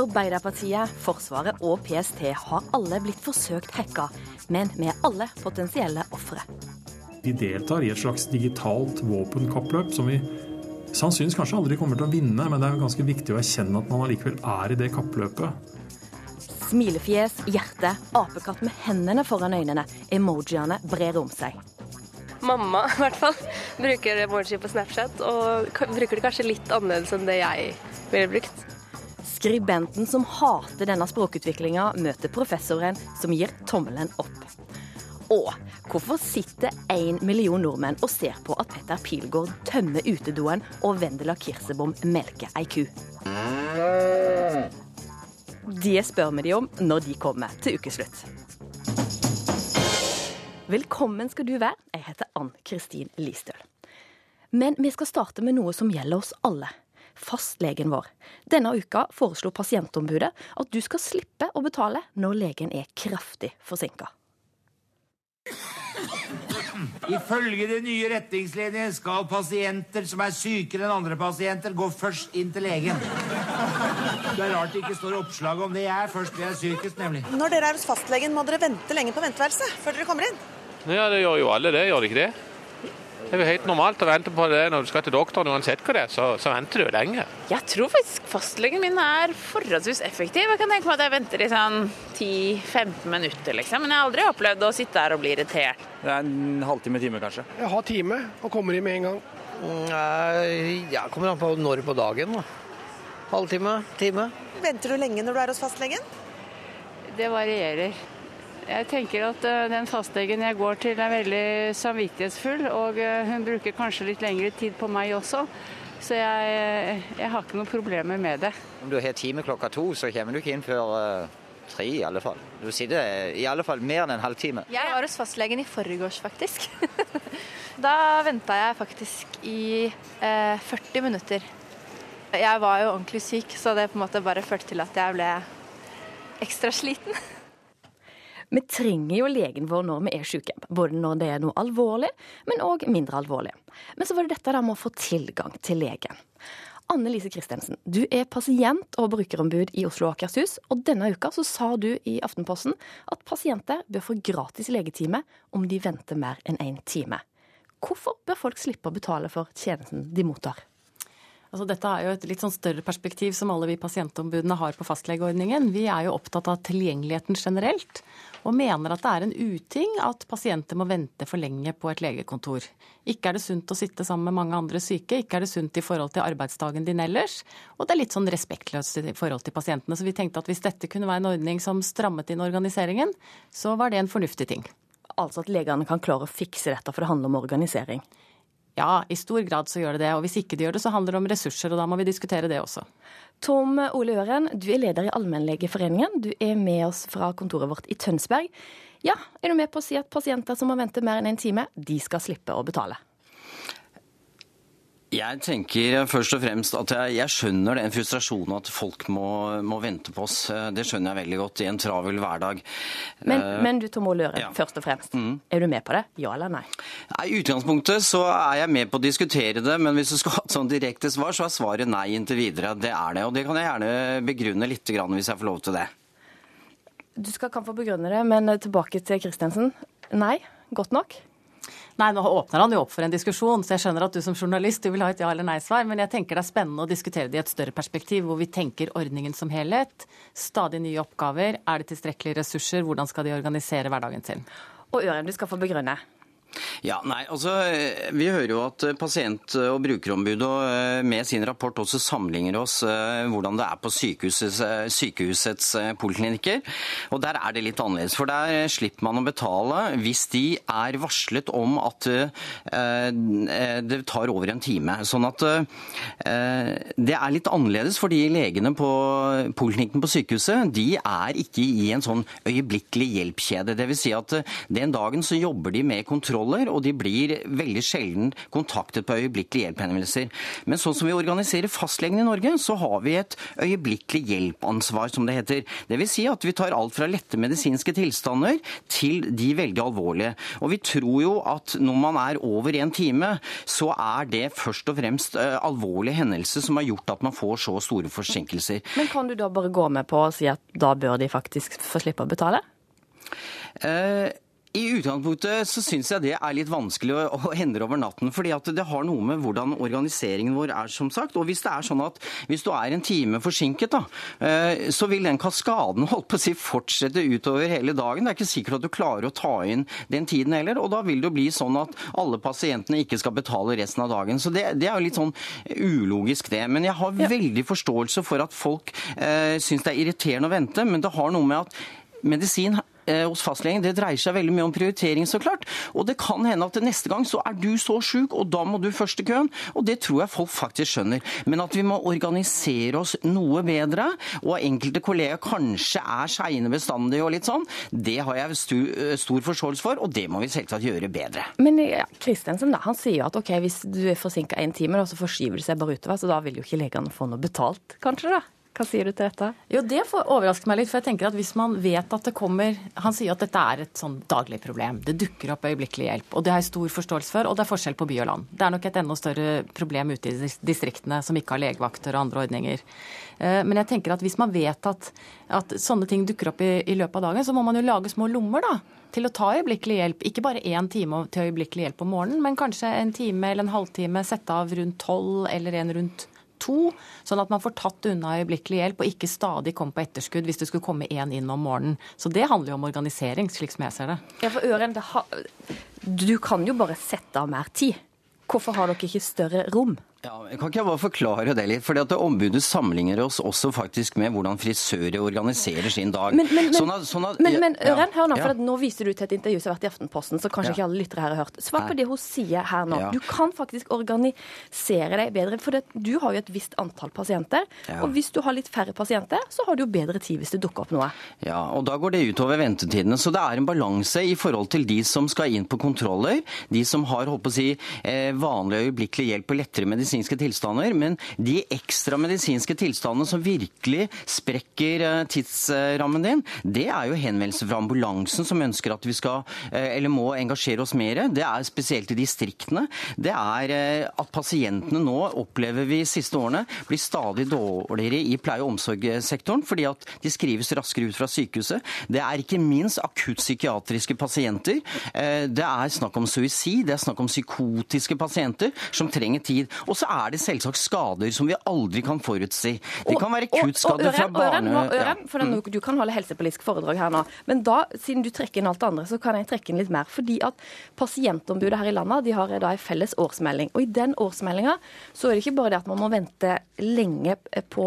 Arbeiderpartiet, Forsvaret og PST har alle blitt forsøkt hacka, men vi er alle potensielle ofre. Vi deltar i et slags digitalt våpenkappløp som vi sannsynligvis kanskje aldri kommer til å vinne, men det er ganske viktig å erkjenne at man allikevel er i det kappløpet. Smilefjes, hjerte, apekatt med hendene foran øynene. Emojiene brer om seg. Mamma i hvert fall bruker emoji på Snapchat, og bruker det kanskje litt annerledes enn det jeg ville brukt. Skribenten som hater denne språkutviklinga, møter professoren som gir tommelen opp. Og hvorfor sitter én million nordmenn og ser på at Petter Pilgaard tømmer utedoen og Vendela Kirsebom melker ei ku? Det spør vi de om når de kommer til ukeslutt. Velkommen skal du være. Jeg heter Ann Kristin Listøl. Men vi skal starte med noe som gjelder oss alle. Fastlegen vår. Denne uka foreslo pasientombudet at du skal slippe å betale når legen er kraftig forsinka. Ifølge de nye retningslinjene skal pasienter som er sykere enn andre pasienter, gå først inn til legen. Det er rart det ikke står oppslag om det. Jeg er først, jeg er sykest, nemlig. Når dere er hos fastlegen, må dere vente lenge på venteværelset før dere kommer inn. Ja, det gjør jo alle det, gjør det ikke det? Det er jo helt normalt å vente på det når du skal til doktoren, uansett hva det er, så, så venter du jo lenge. Jeg tror faktisk fastlegen min er forholdsvis effektiv. Jeg kan tenke meg at jeg venter i sånn 10-15 minutter, liksom. Men jeg har aldri opplevd å sitte her og bli irritert. Det er en halvtime-time, kanskje. Jeg har time og kommer inn med en gang. Jeg kommer an på når på dagen. da. Halvtime, time. Venter du lenge når du er hos fastlegen? Det varierer. Jeg tenker at eh, den fastlegen jeg går til er veldig samvittighetsfull, og eh, hun bruker kanskje litt lengre tid på meg også. Så jeg, eh, jeg har ikke noen problemer med det. Om du har time klokka to, så kommer du ikke inn før tre i alle fall. Du sitter i alle fall mer enn en halvtime. Jeg var hos fastlegen i forgårs, faktisk. da venta jeg faktisk i eh, 40 minutter. Jeg var jo ordentlig syk, så det på en måte bare førte til at jeg ble ekstra sliten. Vi trenger jo legen vår når vi er syke, både når det er noe alvorlig, men òg mindre alvorlig. Men så var det dette med å få tilgang til legen. Anne Lise Christensen, du er pasient- og brukerombud i Oslo og Akershus, og denne uka så sa du i Aftenposten at pasienter bør få gratis legetime om de venter mer enn én en time. Hvorfor bør folk slippe å betale for tjenesten de mottar? Altså, dette er jo et litt sånn større perspektiv som alle vi pasientombudene har på fastlegeordningen. Vi er jo opptatt av tilgjengeligheten generelt, og mener at det er en uting at pasienter må vente for lenge på et legekontor. Ikke er det sunt å sitte sammen med mange andre syke, ikke er det sunt i forhold til arbeidsdagen din ellers, og det er litt sånn respektløst i forhold til pasientene. Så vi tenkte at hvis dette kunne være en ordning som strammet inn organiseringen, så var det en fornuftig ting. Altså at legene kan klare å fikse dette, for det handler om organisering? Ja, i stor grad så gjør det det. Og hvis ikke de gjør det, så handler det om ressurser, og da må vi diskutere det også. Tom Ole Øren, du er leder i Allmennlegeforeningen. Du er med oss fra kontoret vårt i Tønsberg. Ja, er du med på å si at pasienter som må vente mer enn en time, de skal slippe å betale? Jeg tenker først og fremst at jeg, jeg skjønner den frustrasjonen at folk må, må, vente på oss. Det skjønner jeg veldig godt i en travel hverdag. Men, uh, men du Tom Oløre, ja. først og fremst. Mm. Er du med på det? Ja eller nei? I utgangspunktet så er jeg med på å diskutere det, men hvis du skal ha et sånn direkte svar, så er svaret nei inntil videre. Det er det, og det kan jeg gjerne begrunne litt hvis jeg får lov til det. Du skal kan få begrunne det, men tilbake til Kristensen. Nei, godt nok? Nei, nå åpner han jo opp for en diskusjon, så jeg skjønner at du som journalist du vil ha et ja- eller nei-svar. Men jeg tenker det er spennende å diskutere det i et større perspektiv, hvor vi tenker ordningen som helhet. Stadig nye oppgaver. Er det tilstrekkelige ressurser? Hvordan skal de organisere hverdagen sin? Og Øren, du skal få begrunne. Ja, nei, altså Vi hører jo at pasient- og brukerombudet eh, med sin rapport også sammenligner oss eh, hvordan det er på sykehusets, eh, sykehusets poliklinikker. Og Der er det litt annerledes. For der slipper man å betale hvis de er varslet om at det tar over en time. Sånn at det er litt annerledes fordi legene på poliklinikken på sykehuset de er ikke i en sånn øyeblikkelig hjelp-kjede. Dvs. Si at den dagen så jobber de med kontroller og de blir veldig sjelden kontaktet på øyeblikkelig hjelp-henvendelser. Men sånn som vi organiserer fastlegene i Norge, så har vi et øyeblikkelig hjelp-ansvar, som det heter. Det vil si at vi tar alt fra lette medisinske tilstander til de veldig alvorlige. Og vi tror jo at når man er over en time, så er det først og fremst uh, alvorlige hendelser som har gjort at man får så store forsinkelser. Men kan du da bare gå med på å si at da bør de faktisk få slippe å betale? Uh, i utgangspunktet så syns jeg det er litt vanskelig å, å endre over natten. fordi at det har noe med hvordan organiseringen vår er, som sagt. Og hvis det er sånn at hvis du er en time forsinket, da, eh, så vil den kaskaden holdt på å si, fortsette utover hele dagen. Det er ikke sikkert at du klarer å ta inn den tiden heller. Og da vil det jo bli sånn at alle pasientene ikke skal betale resten av dagen. Så det, det er jo litt sånn ulogisk, det. Men jeg har ja. veldig forståelse for at folk eh, syns det er irriterende å vente. Men det har noe med at medisin hos fastlegen, det dreier seg veldig mye om prioritering, så klart. Og det kan hende at neste gang så er du så sjuk, og da må du først i køen. Og det tror jeg folk faktisk skjønner. Men at vi må organisere oss noe bedre, og enkelte kolleger kanskje er seine bestandig og litt sånn, det har jeg eh, stor forståelse for, og det må vi selvsagt gjøre bedre. Men ja, Kristensen han sier at ok, hvis du er forsinka en time, så forskyver det seg bare utover, så da vil jo ikke legene få noe betalt, kanskje? da? Hva sier du til dette? Jo, Det overrasker meg litt. for jeg tenker at Hvis man vet at det kommer Han sier at dette er et sånn daglig problem. Det dukker opp øyeblikkelig hjelp. og Det har jeg stor forståelse for. Og det er forskjell på by og land. Det er nok et enda større problem ute i distriktene som ikke har legevakter og andre ordninger. Eh, men jeg tenker at hvis man vet at, at sånne ting dukker opp i, i, løpet av dagen, så må man jo lage små lommer da, til å ta øyeblikkelig hjelp. Ikke bare én time til øyeblikkelig hjelp om morgenen, men kanskje en time eller en halvtime sette av rundt tolv eller en rundt to, sånn at man får tatt unna øyeblikkelig hjelp og ikke stadig komme på etterskudd hvis det skulle komme én inn om morgenen. Så det handler jo om organisering, slik som jeg ser det. Ja, for Øren, du kan jo bare sette av mer tid. Hvorfor har dere ikke større rom? Ja, jeg kan ikke bare forklare det litt? fordi at Ombudet sammenligner oss også faktisk med hvordan frisører organiserer sin dag. Men, men, sånn at, sånn at, men, men Øren, hør nå, for ja. nå viser du til et intervju som har vært i Aftenposten, så kanskje ja. ikke alle lyttere her har hørt. Svar på det hun sier her nå. Du kan faktisk organisere deg bedre. For det, du har jo et visst antall pasienter. Og hvis du har litt færre pasienter, så har du jo bedre tid hvis det dukker opp noe. Ja, og da går det utover ventetidene. Så det er en balanse i forhold til de som skal inn på kontroller, de som har på å si, eh, vanlig øyeblikkelig hjelp og lettere medisin medisinske tilstander, men de ekstra medisinske tilstandene som virkelig sprekker eh, tidsrammen din, det er jo henvendelser fra ambulansen som ønsker at vi skal, eh, eller må engasjere oss mer. Det er spesielt i distriktene. Det er eh, at pasientene nå, opplever vi siste årene, blir stadig dårligere i pleie- og omsorgssektoren fordi at de skrives raskere ut fra sykehuset. Det er ikke minst akuttpsykiatriske pasienter. Det er snakk om suicid, det er snakk om psykotiske pasienter som trenger tid. Og så er det selvsagt skader som vi aldri kan forutsi. Det kan være kuttskader fra barne... Og øren, for den, Du kan holde helsepolitisk foredrag her nå. Men da, siden du trekker inn alt det andre, så kan jeg trekke inn litt mer. Fordi at Pasientombudet her i landet de har da en felles årsmelding. Og i den årsmeldinga så er det ikke bare det at man må vente lenge på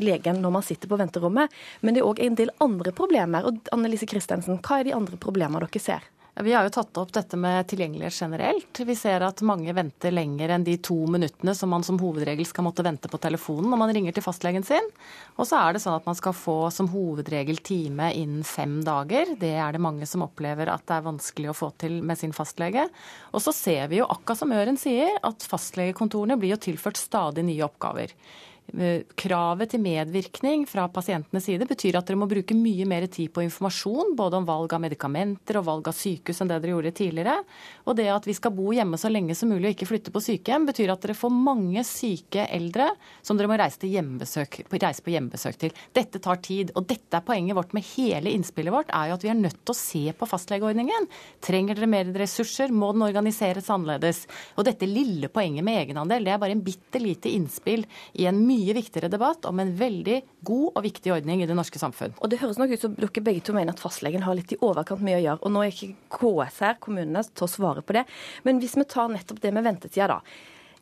legen når man sitter på venterommet, men det er òg en del andre problemer. Og Annelise Christensen, hva er de andre problemene dere ser? Vi har jo tatt opp dette med tilgjengelighet generelt. Vi ser at mange venter lenger enn de to minuttene som man som hovedregel skal måtte vente på telefonen når man ringer til fastlegen sin. Og så er det sånn at man skal få som hovedregel time innen fem dager. Det er det mange som opplever at det er vanskelig å få til med sin fastlege. Og så ser vi jo, akkurat som Øren sier, at fastlegekontorene blir jo tilført stadig nye oppgaver. Eh, kravet til medvirkning fra pasientenes side betyr at dere må bruke mye mer tid på informasjon, både om valg av medikamenter og valg av sykehus enn det dere gjorde tidligere. Og det at vi skal bo hjemme så lenge som mulig og ikke flytte på sykehjem, betyr at dere får mange syke eldre som dere må reise, hjemmebesøk, reise på hjemmebesøk til. Dette tar tid. Og dette er poenget vårt med hele innspillet vårt, er jo at vi er nødt til å se på fastlegeordningen. Trenger dere mer ressurser? Må den organiseres annerledes? Og dette lille poenget med egenandel, det er bare en bitte lite innspill i en mye mye viktigere debatt om en veldig god og viktig ordning i det norske samfunn. Og Det høres nok ut som dere begge to mener at fastlegen har litt i overkant mye å gjøre. og Nå er ikke KS her, kommunene, til å svare på det. Men hvis vi tar nettopp det med ventetida, da.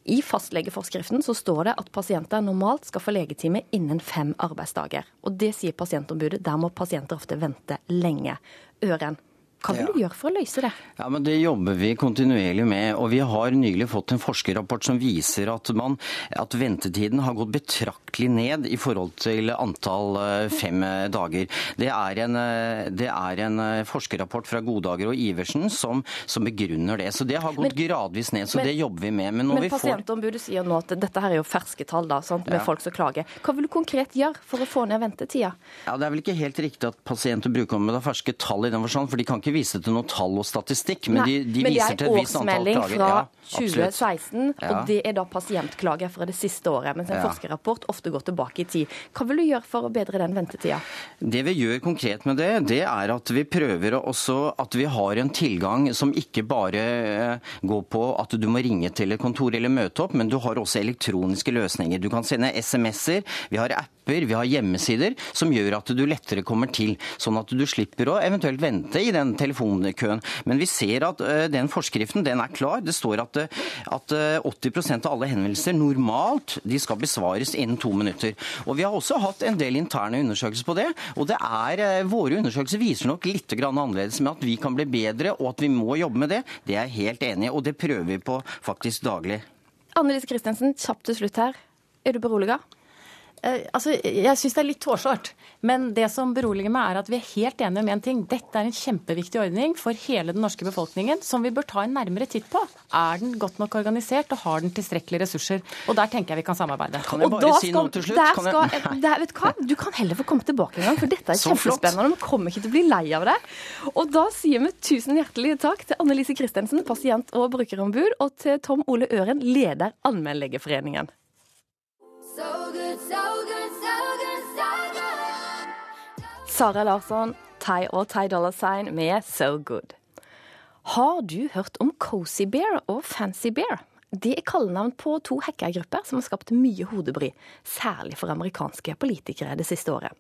I fastlegeforskriften så står det at pasienter normalt skal få legetime innen fem arbeidsdager. Og det sier pasientombudet. Der må pasienter ofte vente lenge. Øren, Hva vil du gjøre for å løse det? Ja, men Det jobber vi kontinuerlig med. og Vi har nylig fått en forskerrapport som viser at, man, at ventetiden har gått betraktelig ned i forhold til antall eh, fem dager. Det er en, eh, det er en eh, forskerrapport fra Godager og Iversen som, som, begrunner det. Så Det har gått men, gradvis ned, så men, det jobber vi med. Men, men pasientombudet får... sier nå at dette her er jo ferske tall da, sant, med ja. folk som klager. Hva vil du konkret gjøre for å få ned ventetida? Ja, Det er vel ikke helt riktig at pasient- og brukerombudet har ferske tall i den forstand, for de kan ikke vise til noe tall og statistikk, men Nei, de, de men viser til et visst antall klager. Men det er årsmelding fra 2016, ja. og det er da pasientklager fra det siste året. Mens en ja. forskerrapport ofte går tilbake i tid. Hva vil du gjøre for å bedre den ventetida? Det vi gjør konkret med det, det er at vi prøver også at vi har en tilgang som ikke bare eh, går på at du må ringe til et kontor eller møte opp, men du har også elektroniske løsninger. Du kan sende SMS-er, vi har apper, vi har hjemmesider som gjør at du lettere kommer til. Sånn at du slipper å eventuelt vente i den telefonkøen. Men vi ser at uh, den forskriften den er klar. Det står at, uh, at uh, 80% av alle henvendelser normalt de skal besvares innen to minutter. Og Vi har også hatt en del interne undersøkelser på det. og det er, Våre undersøkelser viser nok litt annerledes med at vi kan bli bedre og at vi må jobbe med det. Det er jeg helt enig i, og det prøver vi på faktisk daglig. Annelise Christensen, kjapt til slutt her. Er du beroliga? Eh, altså, jeg syns det er litt tårsårt. Men det som beroliger meg, er at vi er helt enige om én en ting. Dette er en kjempeviktig ordning for hele den norske befolkningen som vi bør ta en nærmere titt på. Er den godt nok organisert, og har den tilstrekkelige ressurser? Og der tenker jeg vi kan samarbeide. Kan jeg bare si noe til slutt? Skal, jeg... der, vet du, hva? du kan heller få komme tilbake en gang, for dette er kjempespennende. Vi kommer ikke til å bli lei av det. Og da sier vi tusen hjertelig takk til Anne Lise Christensen, pasient- og brukerombud, og til Tom Ole Øren, leder Allmennlegeforeningen. Sara Larsson Thai og Thai Dollar Sign med So Good. Har du hørt om Cozy Bear og Fancy Bear? Det er kallenavn på to hackergrupper som har skapt mye hodebry, særlig for amerikanske politikere det siste året.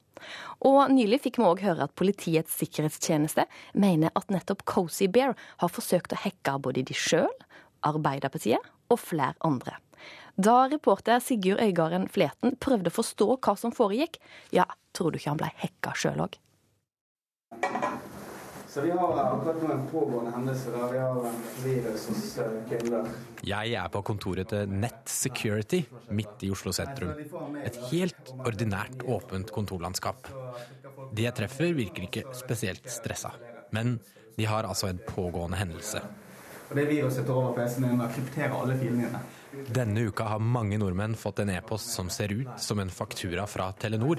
Og nylig fikk vi òg høre at Politiets sikkerhetstjeneste mener at nettopp Cozy Bear har forsøkt å hacke både de sjøl, Arbeiderpartiet og flere andre. Da reporter Sigurd Øygarden Fleten prøvde å forstå hva som foregikk, ja, tror du ikke han ble hacka sjøl òg? Så vi har akkurat nå en pågående hendelse der vi har en virus hos eh, kunder. Jeg er på kontoret til Net Security midt i Oslo sentrum. Et helt ordinært åpent kontorlandskap. De jeg treffer virker ikke spesielt stressa, men de har altså en pågående hendelse. Og Det viruset tar over PC-en din og krypterer alle filene dine. Denne uka har mange nordmenn fått en e-post som ser ut som en faktura fra Telenor,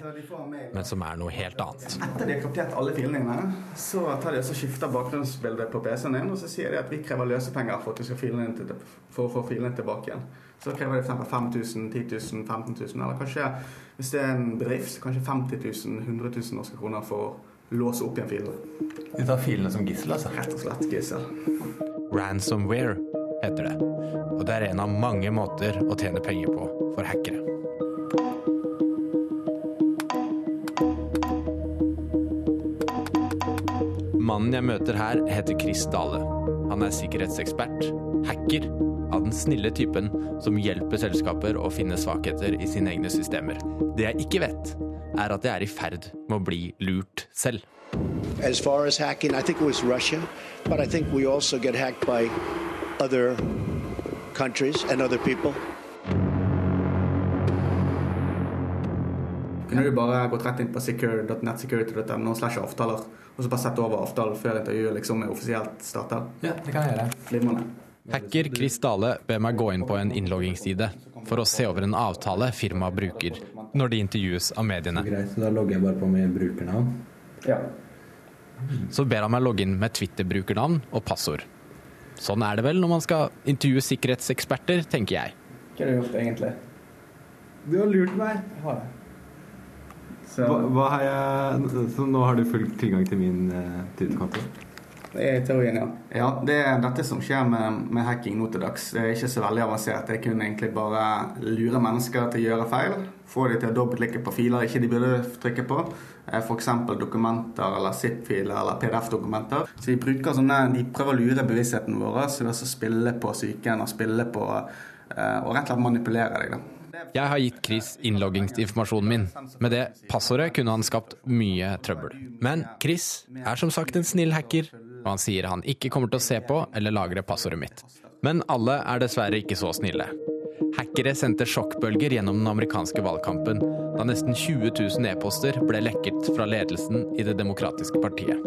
men som er noe helt annet. Etter de har kryptert alle filene, så tar de og skifter bakgrunnsbildet på PC-en din, og så sier de at vi krever løsepenger for, at filene til, for å få filene tilbake igjen. Så krever de f.eks. 5000, 10 000, 15 000, eller kanskje, hvis det er en bedrift, kanskje 50 000, 100 000 norske kroner for å låse opp igjen filene. De tar filene som gissel, altså? Rett og slett gissel. Ransomware heter det. Og det er en av mange måter å tjene penger på for hackere. Mannen jeg møter her, heter Chris Dale. Han er sikkerhetsekspert, hacker, av den snille typen som hjelper selskaper å finne svakheter i sine egne systemer. Det jeg ikke vet, er at jeg er i ferd med å bli lurt selv. As far as hacking, I think it was Russia, but I think we also get hacked by other countries and other people. Kunne du bare gått rett inn på secure.netsecurity.no slash avtaler og så bare sett over avtalen før intervjuet liksom er offisielt starta? Ja, det kan jeg gjøre. Hacker Chris Dale ber meg gå inn på en innloggingsside for å se over en avtale firmaet bruker når de intervjues av mediene. Greit, så Da logger jeg bare på med brukernavn. Ja. Så ber han meg logge inn med Twitter-brukernavn og passord. Sånn er det vel når man skal intervjue sikkerhetseksperter, tenker jeg. Hva har du gjort egentlig? Du har lurt meg. Jeg har det. Så. Hva, hva har jeg, så nå har du full tilgang til min uh, Twitter-konto? Det er teorien, ja. ja det er dette som skjer med, med, hacking nå til dags. Det er ikke så veldig avansert. Det kunne egentlig bare lure mennesker til å gjøre feil. Få de til å dobbeltklikke på filer ikke de burde trykke på. Eh, F.eks. dokumenter eller ZIP-filer eller PDF-dokumenter. Så de bruker sånne, de prøver å lure bevisstheten vår ved å spille på psyken og spille på eh, og rett og slett manipulere deg. da. Jeg har gitt Chris innloggingsinformasjonen min. Med det passordet kunne han skapt mye trøbbel. Men Chris er som sagt en snill hacker og han sier han ikke kommer til å se på eller lagre passordet mitt. Men alle er dessverre ikke så snille. Hackere sendte sjokkbølger gjennom den amerikanske valgkampen da nesten 20 000 e-poster ble lekket fra ledelsen i Det demokratiske partiet.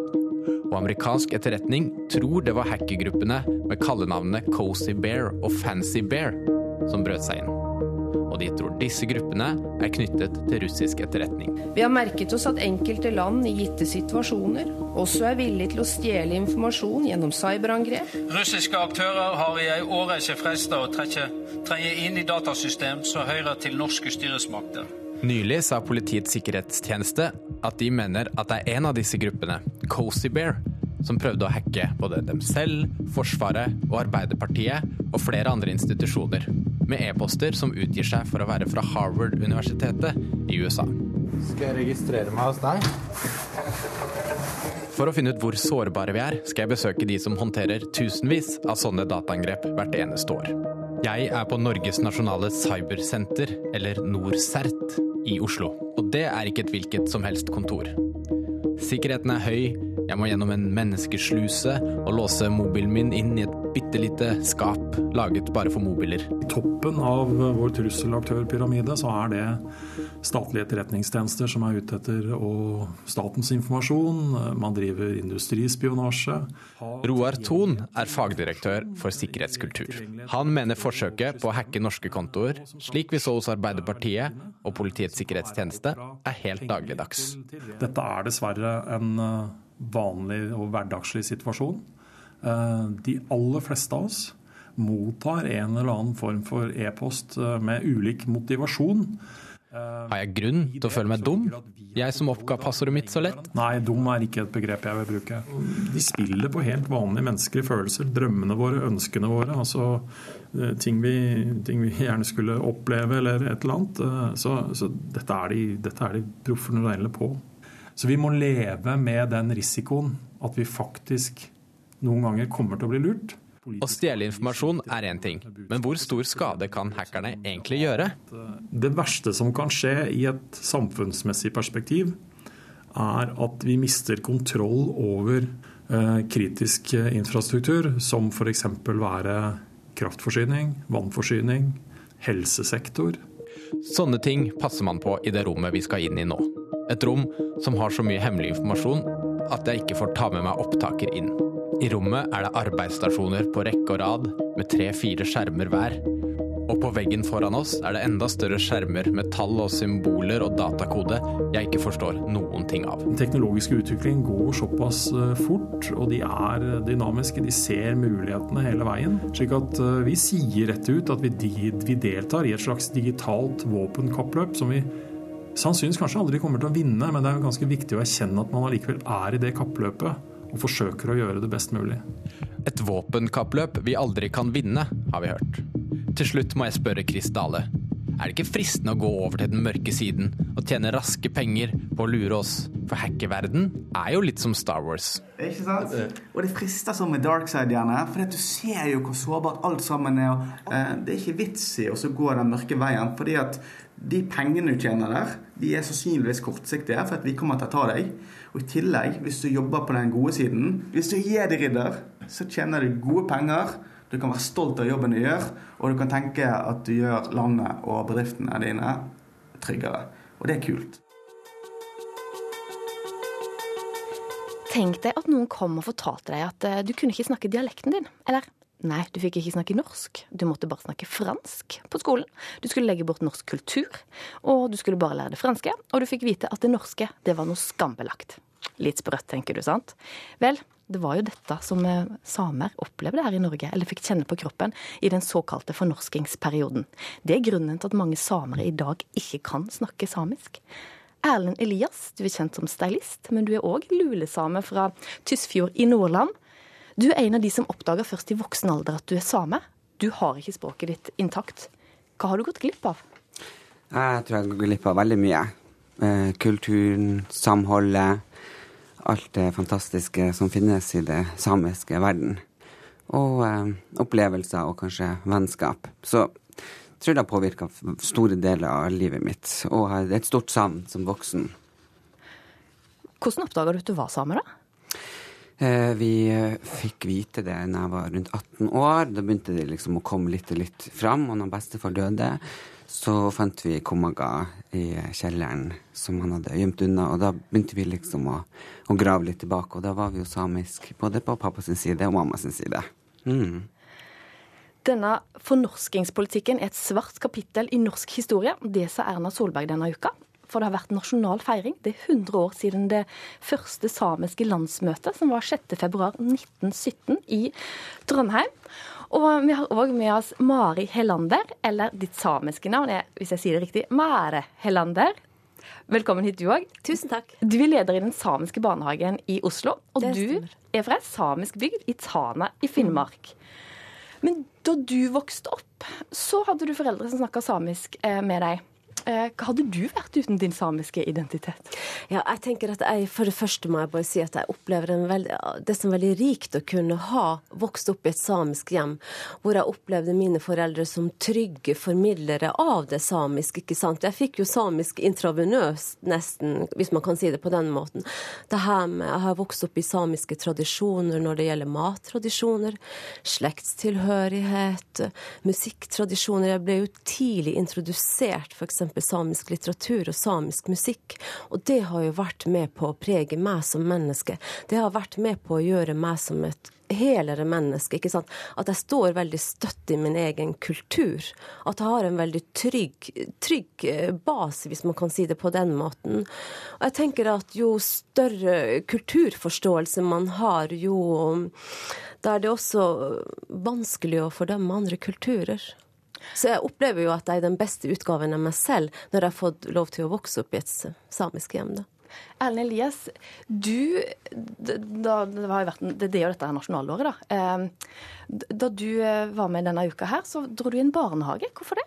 Og amerikansk etterretning tror det var hackergruppene med kallenavnene Cozy Bear og Fancy Bear som brøt seg inn. Og de tror disse gruppene er knyttet til russisk etterretning. Vi har merket oss at enkelte land i gitte situasjoner også er villige til å stjele informasjon gjennom cyberangrep. Russiske aktører har i ei årreise fresta å trekke inn i datasystem som hører til norske styresmakter. Nylig sa Politiets sikkerhetstjeneste at de mener at det er en av disse gruppene, Cozy Bear, som prøvde å hacke både dem selv, Forsvaret og Arbeiderpartiet og flere andre institusjoner, med e-poster som utgir seg for å være fra Harvard-universitetet i USA. Skal jeg registrere meg hos deg? For å finne ut hvor sårbare vi er, skal jeg besøke de som håndterer tusenvis av sånne dataangrep hvert eneste år. Jeg er på Norges nasjonale cybersenter, eller NorCERT, i Oslo. Og det er ikke et hvilket som helst kontor. Sikkerheten er høy, jeg må gjennom en menneskesluse og låse mobilen min inn i et bitte lite skap laget bare for mobiler. I toppen av vår trusselaktørpyramide så er det statlige etterretningstjenester som er ute etter og statens informasjon. Man driver industrispionasje. Roar Thon er fagdirektør for sikkerhetskultur. Han mener forsøket på å hacke norske kontoer, slik vi så hos Arbeiderpartiet og Politiets sikkerhetstjeneste, er helt dagligdags. Dette er dessverre en vanlig og hverdagslig situasjon. Eh, de aller fleste av oss mottar en eller annen form for e-post eh, med ulik motivasjon. Har jeg grunn til å føle meg dum? Jeg som oppga passordet mitt så lett? Nei, dum er ikke et begrep jeg vil bruke. De spiller på helt vanlige menneskelige følelser. Drømmene våre, ønskene våre. Altså eh, ting vi, ting vi gjerne skulle oppleve eller et eller annet. Så, så dette er de, dette er de profesjonelle på. Så vi må leve med den risikoen at vi faktisk noen ganger kommer til å bli lurt. Å stjele informasjon er én ting, men hvor stor skade kan hackerne egentlig gjøre? Det verste som kan skje i et samfunnsmessig perspektiv, er at vi mister kontroll over eh, kritisk infrastruktur, som f.eks. være kraftforsyning, vannforsyning, helsesektor. Sånne ting passer man på i det rommet vi skal inn i nå. Et rom som har så mye hemmelig informasjon at jeg ikke får ta med meg opptaker inn. I rommet er det arbeidsstasjoner på rekke og rad med tre-fire skjermer hver. Og på veggen foran oss er det enda større skjermer med tall og symboler og datakode jeg ikke forstår noen ting av. Den teknologiske utviklingen går såpass eh, fort, og de er dynamiske. De ser mulighetene hele veien. Slik at eh, vi sier rett ut at vi deltar i et slags digitalt våpenkappløp som vi sannsynligvis kanskje aldri kommer til å vinne, men det er jo ganske viktig å erkjenne at man allikevel er i det kappløpet og forsøker å gjøre det best mulig. Et våpenkappløp vi aldri kan vinne, har vi hørt. Til slutt må jeg spørre Chris Dale. Er det ikke fristende å gå over til den mørke siden og tjene raske penger på å lure oss? For hackerverden er jo litt som Star Wars. Ikke sant? Og det frister sånn med dark side, gjerne. For du ser jo hvor sårbart alt sammen er. Og, eh, det er ikke vits i å gå den mørke veien. fordi at de pengene du tjener der, de er sannsynligvis kortsiktige, for at vi kommer til å ta deg. Og i tillegg, hvis du jobber på den gode siden, hvis du er jedi-ridder, så tjener du gode penger. Du kan være stolt av jobben du gjør, og du kan tenke at du gjør landet og bedriftene dine tryggere. Og det er kult. Tenk deg at noen kom og fortalte deg at eh, du kunne ikke snakke dialekten din. Eller Nei, du fikk ikke snakke norsk. Du måtte bare snakke fransk på skolen. Du skulle legge bort norsk kultur, og du skulle bare lære det franske. Og du fikk vite at det norske, det var noe skambelagt. Litt sprøtt, tenker du, sant? Vel, det var jo dette som eh, samer opplevde her i Norge, eller fikk kjenne på kroppen, i den såkalte fornorskingsperioden. Det er grunnen til at mange samere i dag ikke kan snakke samisk. Erlend Elias, du er kjent som stylist, men du er òg lulesame fra Tysfjord i Nordland. Du er en av de som oppdager først i voksen alder at du er same. Du har ikke språket ditt intakt. Hva har du gått glipp av? Jeg tror jeg har gått glipp av veldig mye. Eh, kulturen, samholdet, alt det fantastiske som finnes i det samiske verden. Og eh, opplevelser og kanskje vennskap. Så jeg tror det har påvirka store deler av livet mitt. Og det er et stort savn som voksen. Hvordan oppdaga du at du var samer, da? Eh, vi eh, fikk vite det når jeg var rundt 18 år. Da begynte det liksom å komme litt og litt fram. Og når bestefar døde, så fant vi Komaga i kjelleren som han hadde gjemt unna. Og da begynte vi liksom å, å, grave litt tilbake. Og da var vi jo samisk både på pappas side og mammas side. Mm. Denne fornorskingspolitikken er et svart kapittel i norsk historie. Det sa Erna Solberg denne uka for det har vært nasjonal feiring. Det er 100 år siden det første samiske landsmøtet, som var 6.2.1917 i Trondheim. Og vi har òg med oss Mari Hellander, eller ditt samiske navn er, hvis jeg sier det riktig, Mare Hellander. Velkommen hit, du òg. Tusen takk. Du er leder i den samiske barnehagen i Oslo. Og du er fra ei samisk bygd i Tana i Finnmark. Men da du vokste opp, så hadde du foreldre som snakka samisk eh, med deg. Eh, hva hadde du vært uten din samiske identitet? Ja, jeg tenker at jeg, For det første må jeg bare si at jeg opplever veldig, det som er veldig rikt å kunne ha vokst opp i et samisk hjem, hvor jeg opplevde mine foreldre som trygge formidlere av det samiske. ikke sant? Jeg fikk jo samisk intravenøst, nesten, hvis man kan si det på den måten. Det her med, Jeg har vokst opp i samiske tradisjoner når det gjelder mattradisjoner, slektstilhørighet, musikktradisjoner. Jeg ble jo tidlig introdusert f.eks samisk litteratur og samisk musikk. Og det har jo vært med på å prege meg som menneske. Det har vært med på å gjøre meg som et helere menneske. ikke sant? At jeg står veldig støtt i min egen kultur. At jeg har en veldig trygg, trygg eh, base, hvis man kan si det på den måten. Og jeg tenker at jo større kulturforståelse man har, jo da er det også vanskelig å fordømme andre kulturer. Så jeg opplever jo at jeg er den beste utgaven av meg selv når jeg har fått lov til å vokse opp i et samisk hjem. da. Erlend Elias, du da, det, har vært, det, er jo dette nasjonalåret, da. Ehm, da du eh, var med denne uka her, så dro du i en barnehage. Hvorfor det?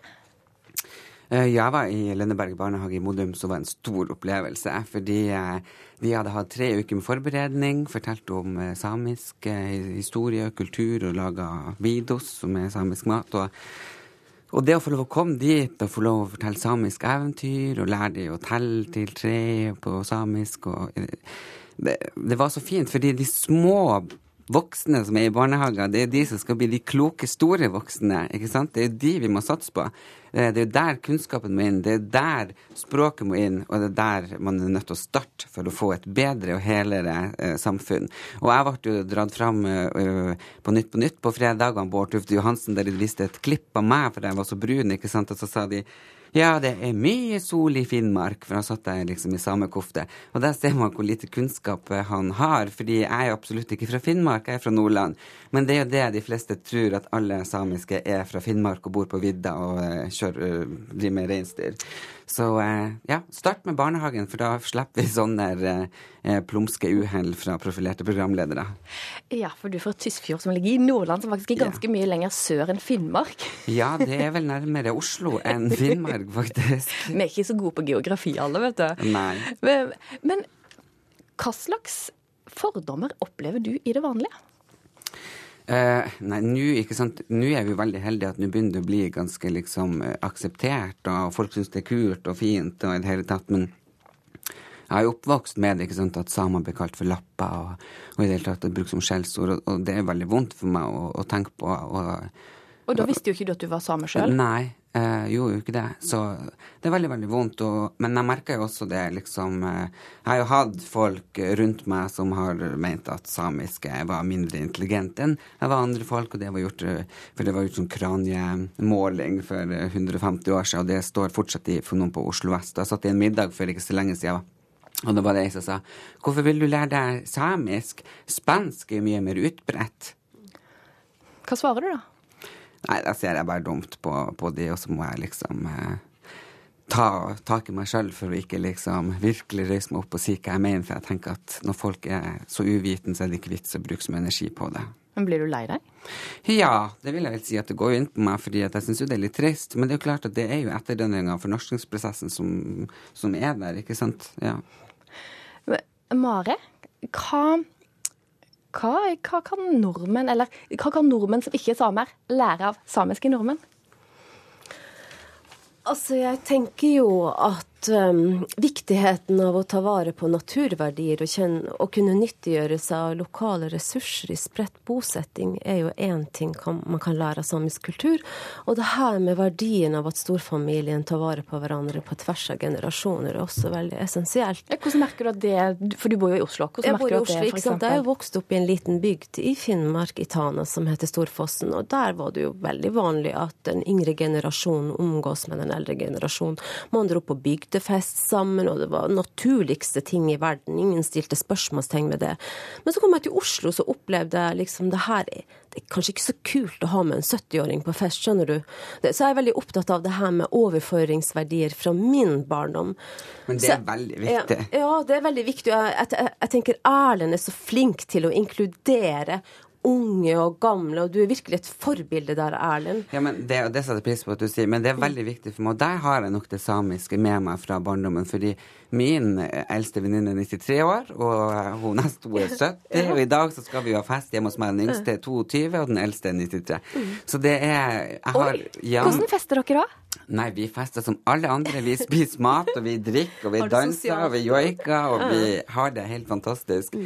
Eh, jeg var i Lenneberg barnehage i Modum, som var en stor opplevelse. Fordi de vi hadde hatt tre uker med forberedning, fortalt om samisk historie og kultur og laga vidos, som er samisk mat. og og det å få lov å komme dit og få lov å fortelle samisk eventyr og lære dem å telle til tre på samisk og det, det, var så fint, fordi de små voksne som er i barnehager, det er de som skal bli de kloke, store voksne. ikke sant? Det er de vi må satse på. Eh, det er der kunnskapen må inn, det er der språket må inn, og det er der man er nødt til å starte for å få et bedre og helere eh, samfunn. Og jeg ble jo dratt fram uh, på Nytt på Nytt på fredagene, Bård Tufte Johansen, der de viste et klipp av meg, for jeg var så brun, ikke sant, og så sa de ja, det er mye sol i Finnmark, for han satt der liksom i samekofte. Og der ser man hvor lite kunnskap han har, fordi jeg er absolutt ikke fra Finnmark, jeg er fra Nordland. Men det er jo det de fleste tror, at alle samiske er fra Finnmark og bor på vidda og uh, kjører, uh, driver med reinsdyr. Så ja, start med barnehagen, for da slipper vi sånne plumske uhell fra profilerte programledere. Ja, for du er fra Tysfjord, som ligger i Nordland, som faktisk er ganske ja. mye lenger sør enn Finnmark. ja, det er vel nærmere Oslo enn Finnmark, faktisk. vi er ikke så gode på geografi alle, vet du. Nei. Men, men hva slags fordommer opplever du i det vanlige? Uh, nei, nå er vi veldig heldige at nå begynner det å bli ganske liksom akseptert, og folk syns det er kult og fint og i det hele tatt. Men jeg er jo oppvokst med det, ikke sant, at samer blir kalt for lapper og, og i det hele tatt brukt som skjellsord, og, og, det er veldig vondt for meg å, å tenke på. Og, og da visste jo ikke du at du var same sjøl? Nei, eh, gjorde jo ikke det. Så det er veldig, veldig vondt. Og, men jeg merker jo også det, liksom eh, Jeg har jo hatt folk rundt meg som har ment at samiske var mindre intelligent enn jeg var andre folk, og det var gjort eh, For det var gjort som kraniemåling for 150 år siden, og det står fortsatt i for noen på Oslo vest. Jeg satt i en middag for ikke så lenge siden. Og det var det jeg som sa 'Hvorfor vil du lære deg samisk? Spansk er mye mer utbredt'. Hva svarer du, da? Nei, da ser jeg bare dumt på, på de, og så må jeg liksom eh, ta tak i meg sjøl for å ikke liksom virkelig røyse meg opp og si hva jeg mener. For jeg tenker at når folk er så uvitende, så er det ikke vits å bruke så mye energi på det. Men blir du lei deg? Ja, det vil jeg vel si at det går inn på meg, fordi jeg syns jo det er litt trist. Men det er jo klart at det er jo etterdønninga av fornorskningsprosessen som, som er der, ikke sant. Ja. Mare, hva hva, hva, kan nordmenn, eller hva kan nordmenn som ikke er samer, lære av samiske nordmenn? Altså, jeg tenker jo at at um, viktigheten av å ta vare på naturverdier og, kjenne, og kunne nyttiggjøre seg av lokale ressurser i spredt bosetting, er jo én ting kan, man kan lære av samisk kultur. Og det her med verdien av at storfamilien tar vare på hverandre på tvers av generasjoner, er også veldig essensielt. Hvordan merker du at det For du bor jo i Oslo. Hvordan jeg du at Oslo, det, for eksempel? Jeg vokst opp i en liten bygd i Finnmark, i Tana, som heter Storfossen. Og der var det jo veldig vanlig at den yngre generasjonen omgås med den eldre generasjonen. Man dro på bygdefest sammen, og det var naturligste ting i verden. Ingen stilte spørsmålstegn med det. Men så kom jeg til Oslo, så opplevde jeg liksom det her Det er kanskje ikke så kult å ha med en 70-åring på fest, skjønner du. Så jeg er veldig opptatt av det her med overføringsverdier fra min barndom. Men det er så, veldig viktig. Ja, ja, det er veldig viktig. Jeg, jeg, jeg tenker Erlend er så flink til å inkludere unge og gamle, og du er virkelig et forbilde der, Erlend. Ja, men det, det setter jeg pris på at du sier, men det er veldig viktig for meg. Og der har jeg nok det samiske med meg fra barndommen. fordi min eldste venninne er 93 år, og hun neste hun er 70. Og i dag så skal vi ha fest hjemme hos meg. Den yngste er 22, og den eldste er 93. Så det er jeg har, ja, Hvordan fester dere da? Nei, vi fester som alle andre. Vi spiser mat, og vi drikker, og vi danser, og vi joiker, og vi har det helt fantastisk.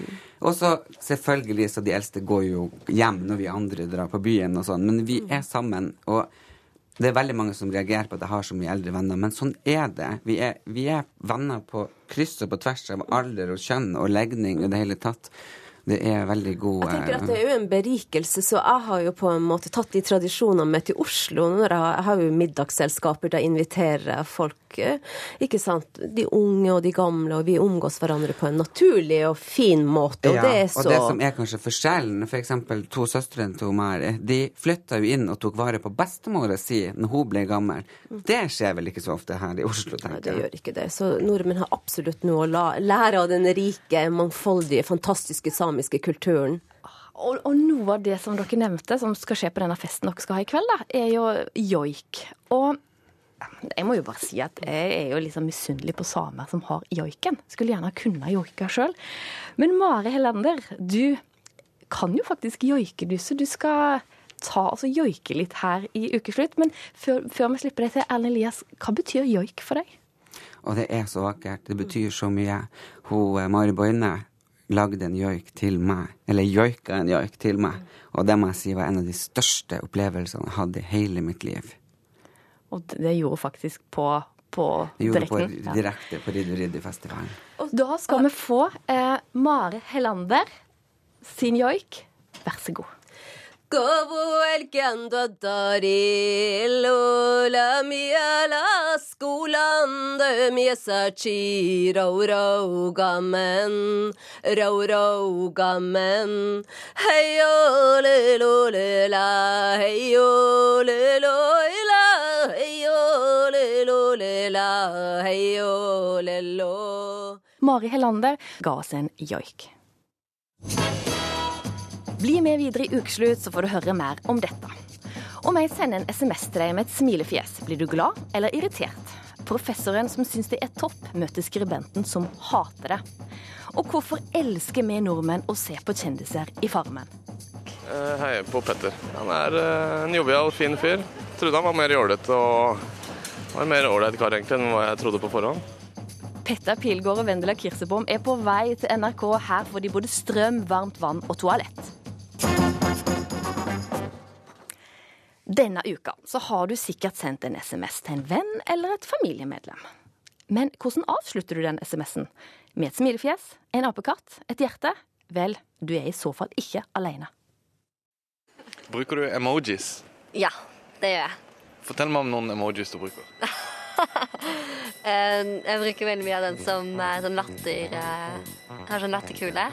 Og så selvfølgelig, så de eldste går jo hjem når vi andre drar på byen og sånn, men vi er sammen. og det er veldig mange som reagerer på at jeg har så mye eldre venner, men sånn er det. Vi er, vi er venner på kryss og på tvers av alder og kjønn og legning i det hele tatt. Det er veldig god Jeg tenker at Det er jo en berikelse, så jeg har jo på en måte tatt de tradisjonene med til Oslo. Når jeg, jeg har jo middagsselskaper, da inviterer folk, ikke sant, de unge og de gamle, og vi omgås hverandre på en naturlig og fin måte. Og ja, det er så Og det som er kanskje forskjellen, f.eks. For to søstrene til Mari, de flytta jo inn og tok vare på bestemora si når hun ble gammel. Det skjer vel ikke så ofte her i Oslo, tenker jeg. Ja, det gjør ikke det. Så nordmenn har absolutt noe å lære av den rike, mangfoldige, fantastiske samiske samiske kulturen. Og, og, noe av det som dere nevnte, som skal skje på denne festen dere skal ha i kveld, da, er jo joik. Og jeg må jo bare si at jeg er jo liksom misunnelig på samer som har joiken. Skulle gjerne kunne joika sjøl. Men Mari Hellander, du kan jo faktisk joike, du. Så du skal ta altså joike litt her i ukeslutt. Men før, før vi slipper deg til, Erlend Elias, hva betyr joik for deg? Og det er så vakkert. Det betyr så mye. Hun eh, Mari Boine lagde en joik til meg, eller joika en joik til meg. Og det må jeg si var en av de største opplevelsene jeg hadde i hele mitt liv. Og det gjorde faktisk på, på direkten? På, direkte på Riddu-Riddu-festivalen. Og da skal vi få eh, Mare Hellander sin joik. Vær så god. Gobo el dari lola mia la skolande mesa chi rau rau gamen rau rau gamen hei o le lo le la. Hei o le lo la. Hei o le lo le la. Hei o le lo. Mari Helander. Ga oss en joik. Bli med videre i Ukeslutt, så får du høre mer om dette. Om jeg sender en SMS til deg med et smilefjes, blir du glad eller irritert? Professoren som syns det er topp, møter skribenten som hater det. Og hvorfor elsker vi nordmenn å se på kjendiser i Farmen? Jeg heier på Petter. Han er eh, en jovial, fin fyr. Jeg trodde han var mer jålete og var en mer ålreit kar egentlig enn hva jeg trodde på forhånd. Petter Pilgaard og Vendela Kirsebom er på vei til NRK. Her får de både strøm, varmt vann og toalett. Denne uka så har du sikkert sendt en SMS til en venn eller et familiemedlem. Men hvordan avslutter du den SMS-en? Med et smilefjes, en apekatt, et hjerte? Vel, du er i så fall ikke alene. Bruker du emojis? Ja, det gjør jeg. Fortell meg om noen emojis du bruker. jeg bruker veldig mye av den som er sånn latter eh, Har sånn latterkule.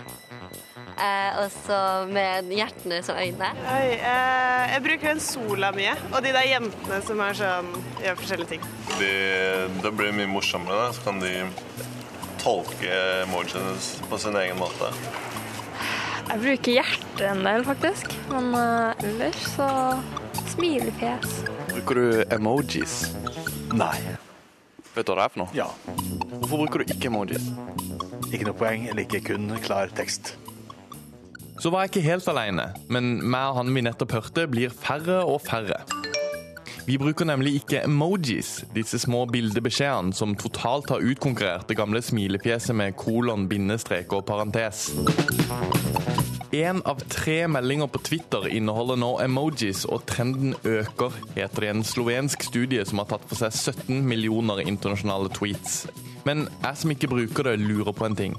Eh, og så med hjertene som øyne. Oi, eh, jeg bruker den sola mye, og de der jentene som er sånn, gjør forskjellige ting. De, det blir mye morsommere, da. Så kan de tolke emojiene på sin egen måte. Jeg bruker hjertet en del, faktisk. Men uh, ellers så smilefjes. Bruker du emojis? Nei. Vet du hva det er for noe? Ja. Hvorfor bruker du ikke emojis? Ikke noe poeng. Jeg liker kun klar tekst. Så var jeg ikke helt alene, men meg og han vi nettopp hørte, blir færre og færre. Vi bruker nemlig ikke emojis, disse små bildebeskjedene som totalt har utkonkurrert det gamle smilefjeset med kolon, bindestrek og parentes. Én av tre meldinger på Twitter inneholder nå emojis, og trenden øker, heter det i en slovensk studie som har tatt for seg 17 millioner internasjonale tweets. Men jeg som ikke bruker det, lurer på en ting.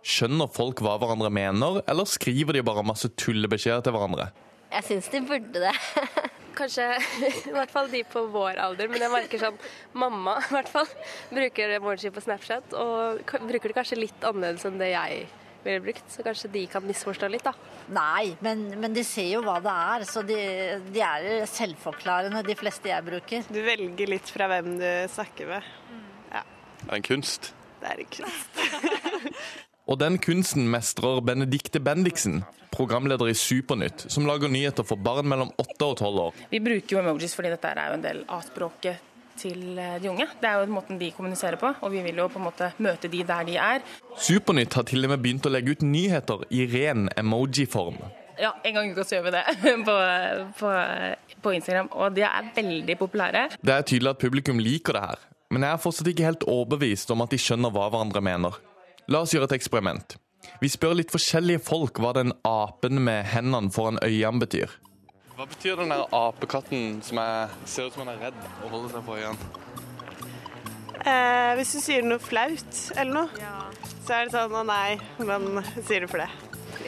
Skjønner folk hva hverandre mener, eller skriver de bare masse tullebeskjeder til hverandre? Jeg syns de burde det. Kanskje i hvert fall de på vår alder, men jeg merker sånn mamma i hvert fall bruker emoji på Snapchat, og bruker det kanskje litt annerledes enn det jeg ville brukt, så kanskje de kan misforstå litt, da. Nei, men, men de ser jo hva det er, så de, de er selvforklarende, de fleste jeg bruker. Du velger litt fra hvem du snakker med. Ja. Det er en kunst. Det er en kunst. Og den kunsten mestrer Benedikte Bendiksen, programleder i Supernytt, som lager nyheter for barn mellom 8 og 12 år. Vi bruker jo emojis fordi dette er jo en del av språket til eh, de unge. Det er jo måten de kommuniserer på, og vi vil jo på en måte møte de der de er. Supernytt har til og med begynt å legge ut nyheter i ren emoji-form. Ja, en gang i uka så gjør vi det på, på, på Instagram, og de er veldig populære. Det er tydelig at publikum liker det her, men jeg er fortsatt ikke helt overbevist om at de skjønner hva hverandre mener. La oss gjøre et eksperiment. Vi spør litt forskjellige folk hva den apen med hendene foran øynene betyr. Hva betyr den der apekatten som er, ser ut som han er redd og holder seg for øynene? Eh, hvis du sier noe flaut eller noe, så er det sånn å nei, men sier du for det?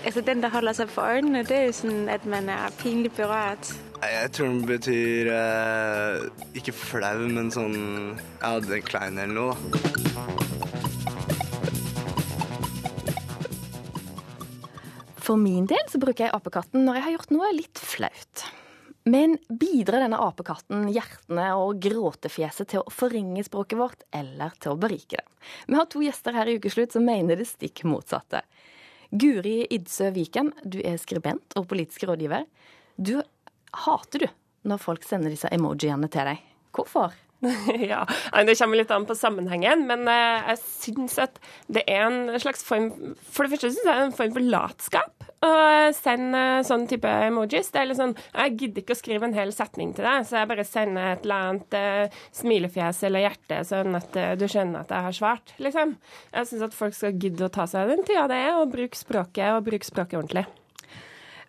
Altså Den der holder seg for øynene, det er jo sånn at man er pinlig berørt. Jeg tror den betyr eh, ikke flau, men sånn ja, den kleine klein eller noe. da. For min del så bruker jeg apekatten når jeg har gjort noe litt flaut. Men bidrar denne apekatten hjertene og gråtefjeset til å forringe språket vårt, eller til å berike det? Vi har to gjester her i Ukeslutt som mener det stikk motsatte. Guri Idsø Viken, du er skribent og politisk rådgiver. Du hater du når folk sender disse emojiene til deg. Hvorfor? ja, Det kommer litt an på sammenhengen, men eh, jeg syns at det er en slags form For det første syns jeg det er en form for latskap å sende sånn type emojis. Det er litt sånn Jeg gidder ikke å skrive en hel setning til deg, så jeg bare sender et eller annet eh, smilefjes eller hjerte, sånn at eh, du skjønner at jeg har svart, liksom. Jeg syns at folk skal gidde å ta seg den tida det er, og bruke språket, og bruke språket ordentlig.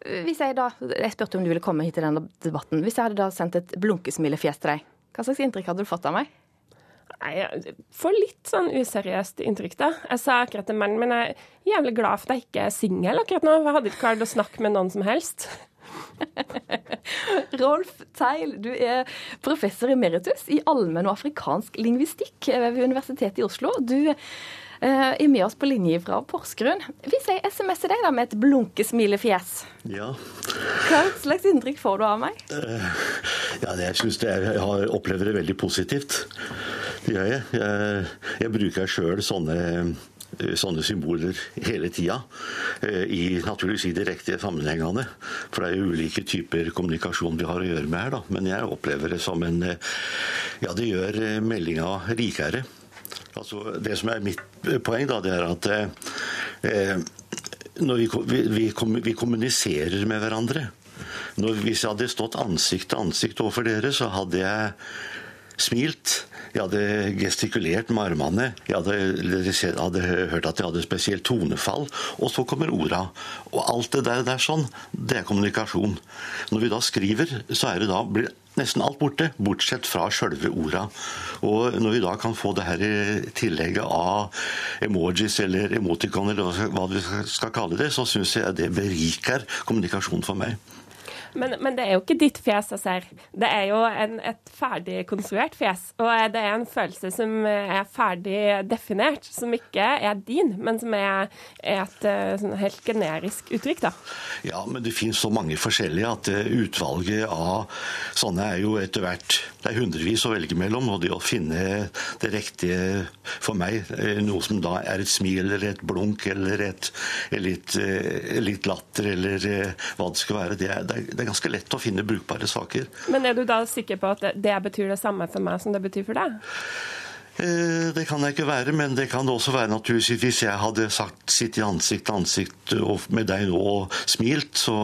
Hvis Jeg da, jeg spurte om du ville komme hit til denne debatten. Hvis jeg hadde da sendt et blunkesmilefjes til deg, hva slags inntrykk hadde du fått av meg? Nei, Jeg får litt sånn useriøst inntrykk, da. Jeg sa akkurat til mannen min jeg er jævlig glad for at jeg ikke er singel akkurat nå. Jeg hadde ikke klart å snakke med noen som helst. Rolf Teil, du er professor emeritus i allmenn og afrikansk lingvistikk ved Universitetet i Oslo. Du eh, er med oss på linje fra Porsgrunn. Hvis jeg SMS-er deg da med et blunkesmilefjes, Ja. hva slags inntrykk får du av meg? Eh, ja det, jeg synes er, jeg har opplever det veldig positivt. Det gjør jeg. Jeg, jeg bruker sjøl sånne eh, sånne symboler hele tida. I naturligvis i direkte sammenhengene. For det er jo ulike typer kommunikasjon vi har å gjøre med her. da. Men jeg opplever det som en Ja, det gjør meldinga rikere. Altså, det som er mitt poeng, da, det er at eh, når vi, vi, vi, kommuniserer med hverandre. Når, Hvis jeg hadde stått ansikt til ansikt overfor dere, så hadde jeg smilt. Jeg hadde gestikulert med armene. Jeg hadde, hadde hørt at jeg hadde spesielt tonefall. Og så kommer orda. Og alt det der, der sånn, det er kommunikasjon. Når vi da skriver, så er det da, blir nesten alt borte, bortsett fra sjølve orda. Og når vi da kan få det her i tillegget av emojis eller emoticon, eller hva- vi skal kalle det, så syns jeg det beriker kommunikasjon for meg. Men, men det er jo ikke ditt fjes jeg ser. Det er jo en, et ferdig konstruert fjes. Og det er en følelse som er ferdig definert, som ikke er din, men som er, er et eh, sånn helt generisk uttrykk, da. Ja, men det finnes så mange forskjellige at eh, utvalget av sånne er jo etter hvert Det er hundrevis å velge mellom, og det å finne det riktige for meg, eh, noe som da er et smil eller et blunk eller et, litt, latter eller hva det skal være, det er, det er det er ganske lett å finne brukbare saker. Men er du da sikker på at det, betyr det samme for meg som det betyr for deg? Eh, Det kan jeg ikke være, men det kan det også være naturligvis hvis jeg hadde sagt sitt i ansikt til ansikt med deg nå og smilt, så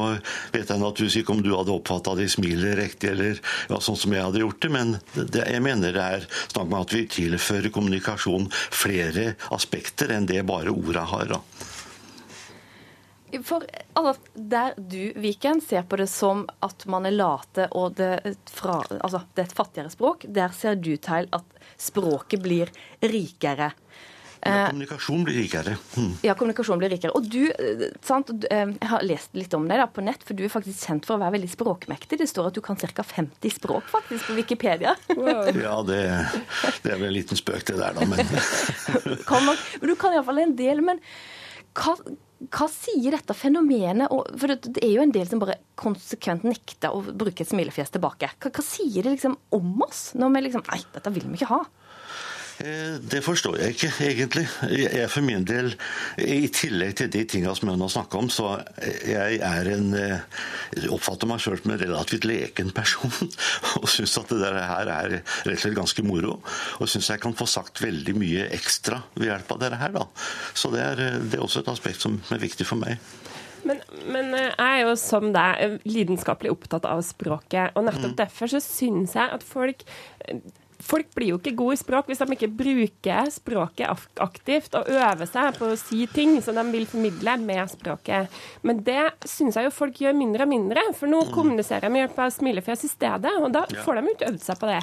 vet jeg naturligvis ikke om du hadde oppfatta det smilet riktig eller ja, sånn som jeg hadde gjort det, men det, jeg mener det er snakk om at vi tilfører kommunikasjon flere aspekter enn det bare orda har. da. For altså, der du, Viken, ser på det som at man er late og det, fra, altså, det er et fattigere språk, der ser du til at språket blir rikere. Ja, kommunikasjon blir rikere. Mm. Ja, kommunikasjon blir rikere. Og du, eh, sant, eh, jeg har lest litt om deg da, på nett, for du er faktisk kjent for å være veldig språkmektig. Det står at du kan ca. 50 språk faktisk på Wikipedia. Ja, det, det er vel en liten spøk det der, da, men Kan nok, men du kan iallfall en del. Men hva, hva sier dette fenomenet? For det, er jo en del som bare konsekvent nekter å bruke et smilefjes tilbake. Hva, hva sier det liksom om oss? Når vi liksom Nei, dette vil vi ikke ha. Eh, Det forstår jeg ikke, egentlig. Jeg for min del, i tillegg til de tingene som jeg nå snakker om, så jeg er en jeg oppfatter meg sjøl som en relativt leken person. Og syns at det der her er rett og slett ganske moro. Og syns jeg kan få sagt veldig mye ekstra ved hjelp av dette her, da. Så det er, det er også et aspekt som er viktig for meg. Men, men eh, jeg er jo som deg eh, lidenskapelig opptatt av språket, og nettopp Mm. derfor så syns jeg at folk Folk blir jo ikke gode i språk hvis de ikke bruker språket aktivt og øver seg på å si ting som de vil formidle med språket. Men det syns jeg jo folk gjør mindre og mindre, for nå kommuniserer de med hjelp av smilefjes i stedet, og da Mm. Ja. får de jo ikke øvd seg på det.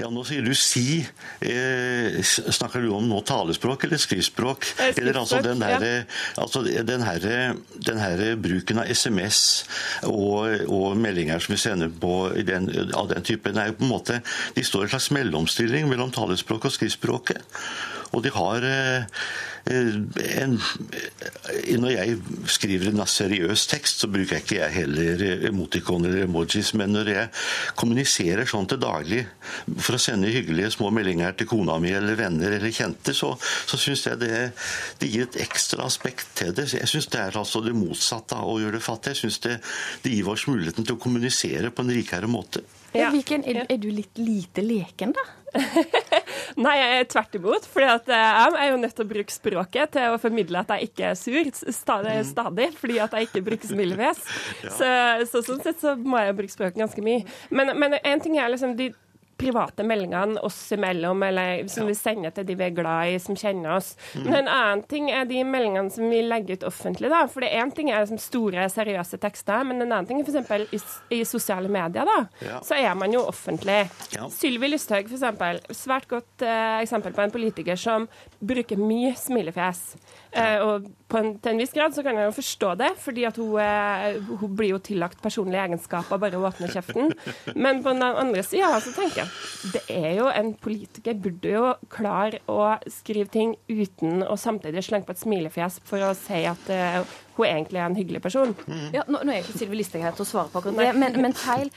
Ja, Nå sier du si. Eh, snakker du om nå talespråk eller skriftspråk? skriftspråk Eller altså den her, altså den her, den her bruken av SMS og, og meldinger som vi sender på den, av den typen, er jo på en måte De står i en mellomstilling mellom talespråk og skriftspråket. Og de har eh, en, eh, Når jeg skriver en seriøs tekst, så bruker jeg ikke jeg heller emotikon eller emojis, men når jeg kommuniserer sånn til daglig for å sende hyggelige små meldinger til kona mi eller venner eller kjente, så, så syns jeg det, det gir et ekstra aspekt til det. Jeg syns det er altså det motsatte av å gjøre det fattig. Jeg syns det, det gir oss muligheten til å kommunisere på en rikere måte. Ja. Hvilken, er, er du litt lite leken, da? Nei, jeg er tvert imot. For jeg er jo nødt til å bruke språket til å formidle at jeg ikke er sur stadig, stadig fordi at jeg ikke bruker smilefjes. Så, så sånn sett så må jeg jo bruke språket ganske mye. Men, men en ting er liksom de private meldingene oss imellom, eller som vi sender til de vi er glad i, som kjenner oss. Mm. Men en annen ting er de meldingene som vi legger ut offentlig. da. For det én ting er liksom store, seriøse tekster, men en annen ting er f.eks. I, i sosiale medier. da, Ja. Så er man jo offentlig. Ja. Sylvi Lysthaug, f.eks. Svært godt eh, eksempel på en politiker som bruker mye smilefjes. Eh, og en, til en viss grad så kan jeg jo forstå det, fordi at hun, eh, hun blir jo tillagt personlige egenskaper bare hun åpner kjeften. Men på den andre sida så tenker jeg det er jo en politiker burde jo klare å skrive ting uten å samtidig slenge på et smilefjes for å si at eh, hun egentlig er en hyggelig person. Ja, nå, nå er ikke Sylvi Listhaug her til å svare på akkurat det, men, men feil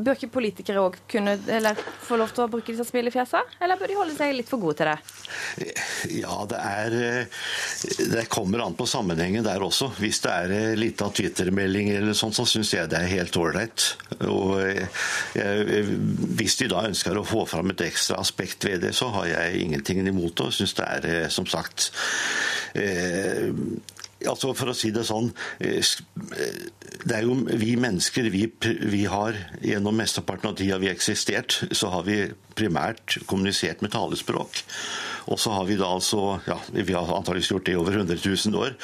Bør ikke politikere òg kunne eller få lov til å bruke disse smilefjesene? Eller bør de holde seg litt for gode til det? Ja, det er eh, Det kommer an på sammenhengen der også. Hvis det er en litt av Twitter-melding eller sånn, så syns jeg det er helt ålreit. Eh, hvis de da ønsker å få fram et ekstra aspekt ved det, så har jeg ingenting imot det. Og syns det er eh, som sagt eh, Altså For å si det sånn eh, eh, Det er jo vi mennesker, vi, vi har gjennom mesteparten av tida vi har eksistert, så har vi primært kommunisert med talespråk. Og så har vi da altså Ja, vi har antakeligvis gjort det i over 100 000 år.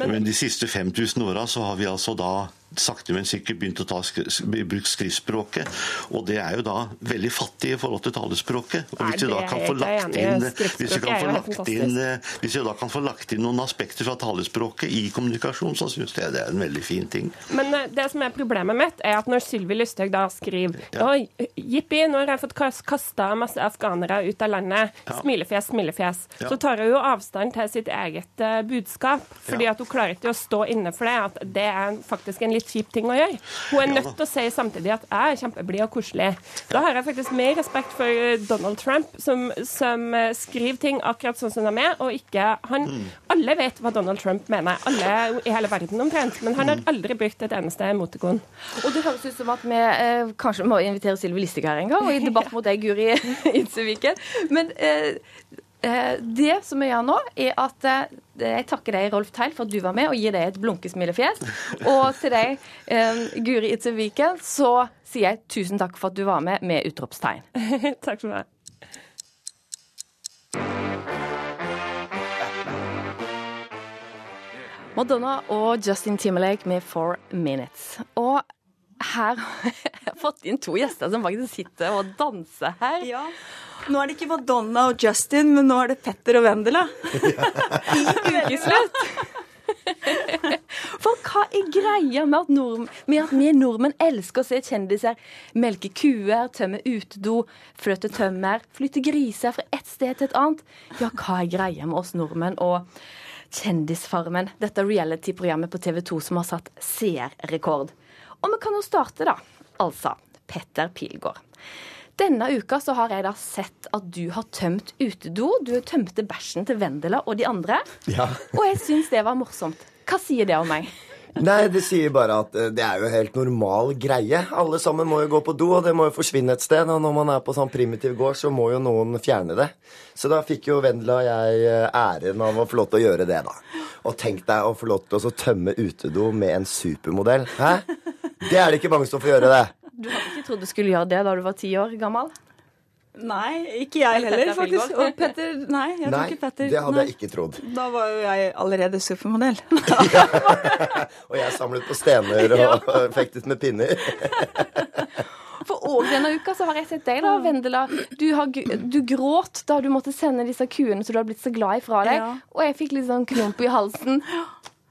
Men, de siste 5000 åra så har vi altså da sakte, men sikkert begynt å ta bruke skriftspråket. Og det er jo da veldig fattig i forhold til talespråket. Og hvis vi da kan få lagt inn, hvis vi kan få lagt inn hvis vi da kan få lagt inn noen aspekter fra talespråket i kommunikasjon, så syns jeg det er en veldig fin ting. Men eh, det som er problemet mitt, er at når Sylvi Lysthaug da skriver Oi, jippi, nå har jeg fått kasta masse afghanere ut av landet. Ja. Smilefjes, smilefjes. Ja. Så tar hun jo avstand til sitt eget eh, budskap. Fordi at hun klarer ikke å stå inne for det. At det er faktisk en veldig kjip ting å gjøre. Hun er nødt til å si samtidig at jeg er kjempeblid og koselig. Da har jeg faktisk mer respekt for eh, Donald Trump, som, som eh, skriver ting akkurat sånn som de er, og ikke han. Alle vet hva Donald Trump mener, alle i hele verden omtrent, men han har aldri brukt et eneste emotikon. Og det høres ut som at vi eh, kanskje må invitere Sylvi Listhaug her en gang, og i debatt mot deg, Guri Idseviken. Men eh, det som vi gjør nå, er at eh, jeg takker deg, Rolf Teil, for at du var med, og gir deg et blunkesmilefjes. Og til deg, eh, Guri Itzeviken, så sier jeg tusen takk for at du var med med utropstegn. takk for meg. Madonna og Justin Timberlake med Four Minutes. Og her har jeg fått inn to gjester som faktisk sitter og danser her. Ja. Nå er det ikke Madonna og Justin, men nå er det Petter og Vendela. I ukeslutt. For hva er greia med at, nord, med at vi nordmenn elsker å se kjendiser melke kuer, tømme utedo, flytte tømmer, flytte griser fra et sted til et annet? Ja, hva er greia med oss nordmenn og Kjendisfarmen, dette reality-programmet på TV 2 som har satt seerrekord? Og vi kan jo starte, da. Altså, Petter Pilgaard. Denne uka så har jeg da sett at du har tømt utedo. Du tømte bæsjen til Vendela og de andre. Ja. Og jeg syns det var morsomt. Hva sier det om meg? Nei, det sier bare at eh, det er jo helt normal greie. Alle sammen må jo gå på do, og det må jo forsvinne et sted. Og når man er på sånn primitiv gård, så må jo noen fjerne det. Så da fikk jo Vendela og jeg eh, æren av å få lov til å gjøre det, da. Og tenk deg å få lov til å tømme utedo med en supermodell. Hæ? Det er det ikke mange som får gjøre, det. Du hadde ikke trodd du skulle gjøre det da du var ti år gammel? Nei, ikke jeg heller, faktisk. Og Petter Nei, jeg tror ikke Petter det hadde nei. jeg ikke trodd. Da var jo jeg allerede supermodell. Og jeg samlet på stener og fektet med pinner. For òg denne uka så har jeg sett deg, da, Vendela. Du, har, du gråt da du måtte sende disse kuene som du har blitt så glad i fra deg. Ja. Og jeg fikk litt sånn klump i halsen.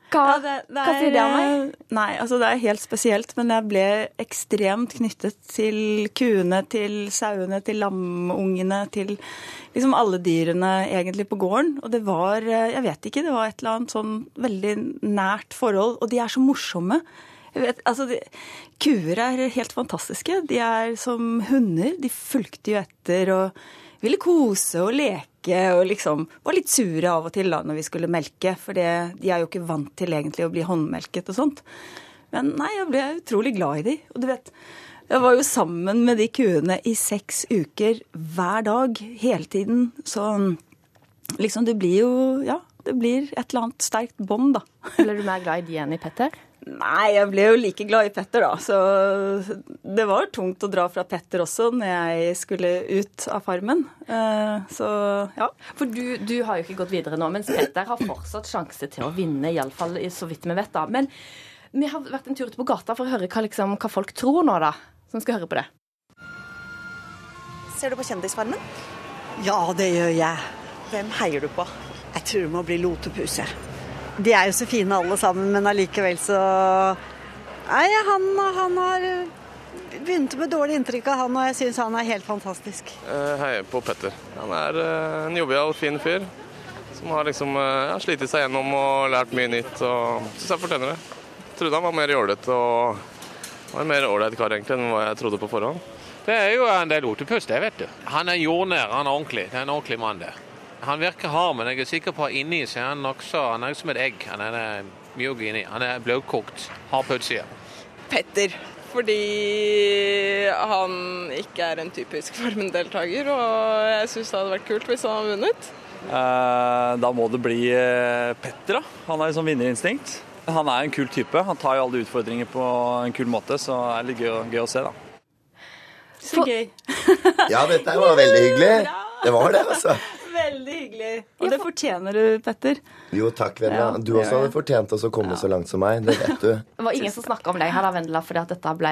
Hva, hva sier det om meg? Nei, altså det er helt spesielt, men jeg ble ekstremt knyttet til kuene, til sauene, til lamungene, til liksom alle dyrene egentlig på gården. Og det var, eh, jeg vet ikke, det var et eller annet sånn veldig nært forhold. Og de er så morsomme. Vet, altså, de, kuer er helt fantastiske. De er som hunder. De fulgte jo etter og ville kose og leke og liksom var litt sure av og til da når vi skulle melke, for det, de er jo ikke vant til egentlig å bli håndmelket og sånt. Men nei, jeg ble utrolig glad i de. Og du vet, jeg var jo sammen med de kuene i seks uker hver dag, hele tiden. Så liksom det blir jo, ja, det blir et eller annet sterkt bånd, da. Ble du mer glad i de enn i Petter? Nei, jeg ble jo like glad i Petter, da. Så det var tungt å dra fra Petter også når jeg skulle ut av Farmen. Eh, Så ja. For du, du har jo ikke gått videre nå, mens Petter har fortsatt sjanse til å vinne, iallfall så vidt vi vet. da. Men vi har vært en tur ute på gata for å høre hva, liksom, hva folk tror nå, da. Som skal høre på det. Ser du på Kjendisfarmen? Ja, det gjør jeg. Hvem heier du på? Jeg tror det må bli Lotepuse. De er jo så fine alle sammen, men allikevel så Nei, han, han har begynt med dårlig inntrykk av han, og jeg syns han er helt fantastisk. Jeg heier på Petter. Han er eh, en jovial, fin fyr. Som har liksom eh, ja, slitt seg gjennom og lært mye nytt. og Syns jeg fortjener det. Jeg Trodde han var mer jålete og var en mer ålreit kar egentlig enn hva jeg trodde på forhånd. Det er jo en del otepust, det, vet du. Han er jordnær, han er ordentlig. Det er en ordentlig mann, det. Han virker hard, men jeg er sikker på at inni så er han nokså Han er som et egg. Han er eh, mjuk inni. Han er bløtkokt. Hard på utsida. Petter. Fordi han ikke er en typisk Farmen-deltaker, og jeg syns det hadde vært kult hvis han hadde vunnet. Eh, Da må det bli eh, Petter, da. Han har jo sånn vinnerinstinkt. Han er en kul type. Han tar jo alle utfordringer på en kul måte, så det er litt gøy, gøy å se, da. Så gøy. Ja, dette var veldig hyggelig. Det var det, altså. Veldig hyggelig. Og det fortjener du, Petter. Jo, takk, Vendela. Du også hadde fortjent oss å komme så langt som meg. Det vet du. Det var ingen som snakka om deg her, da, Vendela, fordi at dette ble,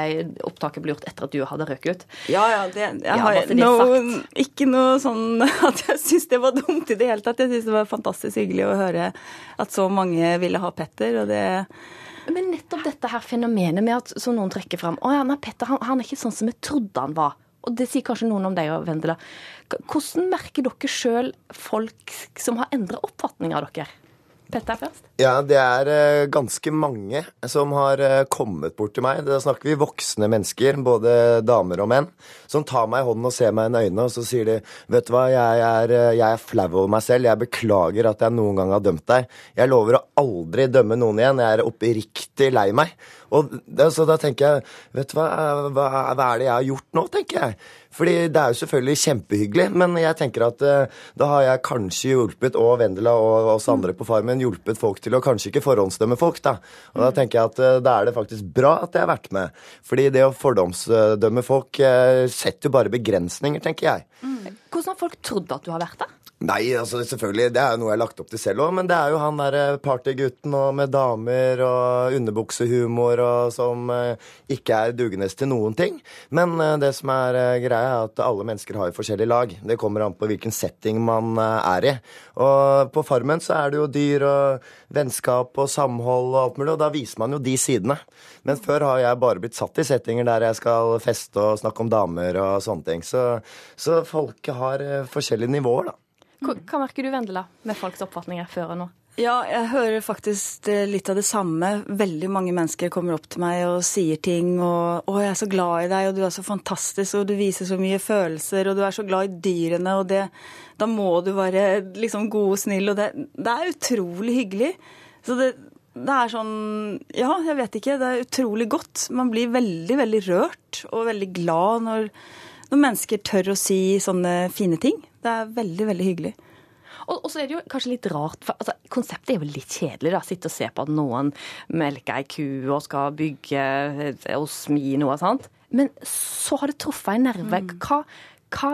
opptaket ble gjort etter at du hadde røket ut. Ja, ja. Det, jeg Ja, har er no, ikke noe sånn at jeg syns det var dumt i det hele tatt. Jeg syns det var fantastisk hyggelig å høre at så mange ville ha Petter, og det Men nettopp dette her fenomenet med at som noen trekker fram Å ja, nei, Petter han, han er ikke sånn som vi trodde han var. Og det sier kanskje noen om deg òg, Vendela. Hvordan merker dere sjøl folk som har endra oppfatning av dere? Petter først. Ja, det er eh, ganske mange som har eh, kommet bort til meg. Da snakker vi voksne mennesker, både damer og menn, som tar meg i hånden og ser meg i øynene, og så sier de Vet du hva, jeg er, eh, jeg er flau over meg selv. Jeg beklager at jeg noen gang har dømt deg. Jeg lover å aldri dømme noen igjen. Jeg er oppriktig lei meg. Og det, så da tenker jeg Vet du hva, hva, hva er det jeg har gjort nå, tenker jeg. Fordi det er jo selvfølgelig kjempehyggelig, men jeg tenker at uh, da har jeg kanskje hjulpet, og Vendela og oss andre på Farmen, hjulpet folk til å kanskje ikke forhåndsdømme folk, da. Og da tenker jeg at uh, da er det faktisk bra at jeg har vært med. Fordi det å fordomsdømme folk uh, setter jo bare begrensninger, tenker jeg. Hvordan har folk trodd at du har vært der? Nei, altså selvfølgelig, det er jo noe jeg har lagt opp til selv òg, men det er jo han derre partygutten og med damer og underbuksehumor og som eh, ikke er dugende til noen ting. Men eh, det som er eh, greia, er at alle mennesker har jo forskjellige lag. Det kommer an på hvilken setting man eh, er i. Og på Farmen så er det jo dyr og vennskap og samhold og alt mulig, og da viser man jo de sidene. Men før har jeg bare blitt satt i settinger der jeg skal feste og snakke om damer og sånne ting. Så, så folket har eh, forskjellige nivåer, da. Hva, merker du, Vendela, med folks oppfatninger før og nå? Ja, jeg hører faktisk eh, litt av det samme. Veldig mange mennesker kommer opp til meg og sier ting og 'Å, jeg er så glad i deg, og du er så fantastisk, og du viser så mye følelser, og du er så glad i dyrene', og det Da må du være liksom god og snill, og det, det er utrolig hyggelig. Så det, det er sånn Ja, jeg vet ikke. Det er utrolig godt. Man blir veldig, veldig rørt og veldig glad når, når mennesker tør å si sånne fine ting. Det er veldig, veldig hyggelig. Og, så er det jo kanskje litt rart, for altså, konseptet er jo litt kjedelig. da, Sitte og se på at noen melker ei ku og skal bygge og smi noe sånt. Men så har det truffet en nerve. Hva, hva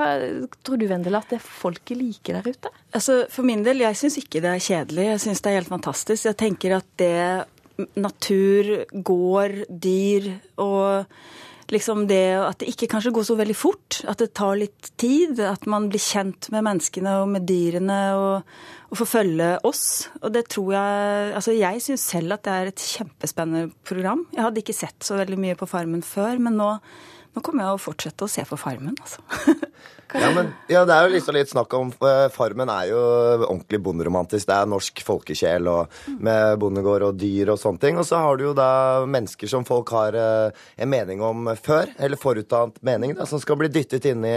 tror du, Vendela, at det folket liker der ute? Altså, For min del, jeg syns ikke det er kjedelig. Jeg syns det er helt fantastisk. Jeg tenker at det natur, gård, dyr og liksom det at det ikke kanskje går så veldig fort. At det tar litt tid. At man blir kjent med menneskene og med dyrene og, og får følge oss. Og det tror jeg Altså jeg syns selv at det er et kjempespennende program. Jeg hadde ikke sett så veldig mye på Farmen før, men nå, nå kommer jeg å fortsette å se på Farmen, altså. Ja, men, ja, det er jo liksom litt snakk om eh, Farmen er jo ordentlig bonderomantisk. Det er norsk folkesjel og med bondegård og dyr og sånne ting. Og så har du jo da mennesker som folk har eh, en mening om før, eller forutdannet mening, da, som skal bli dyttet inn i,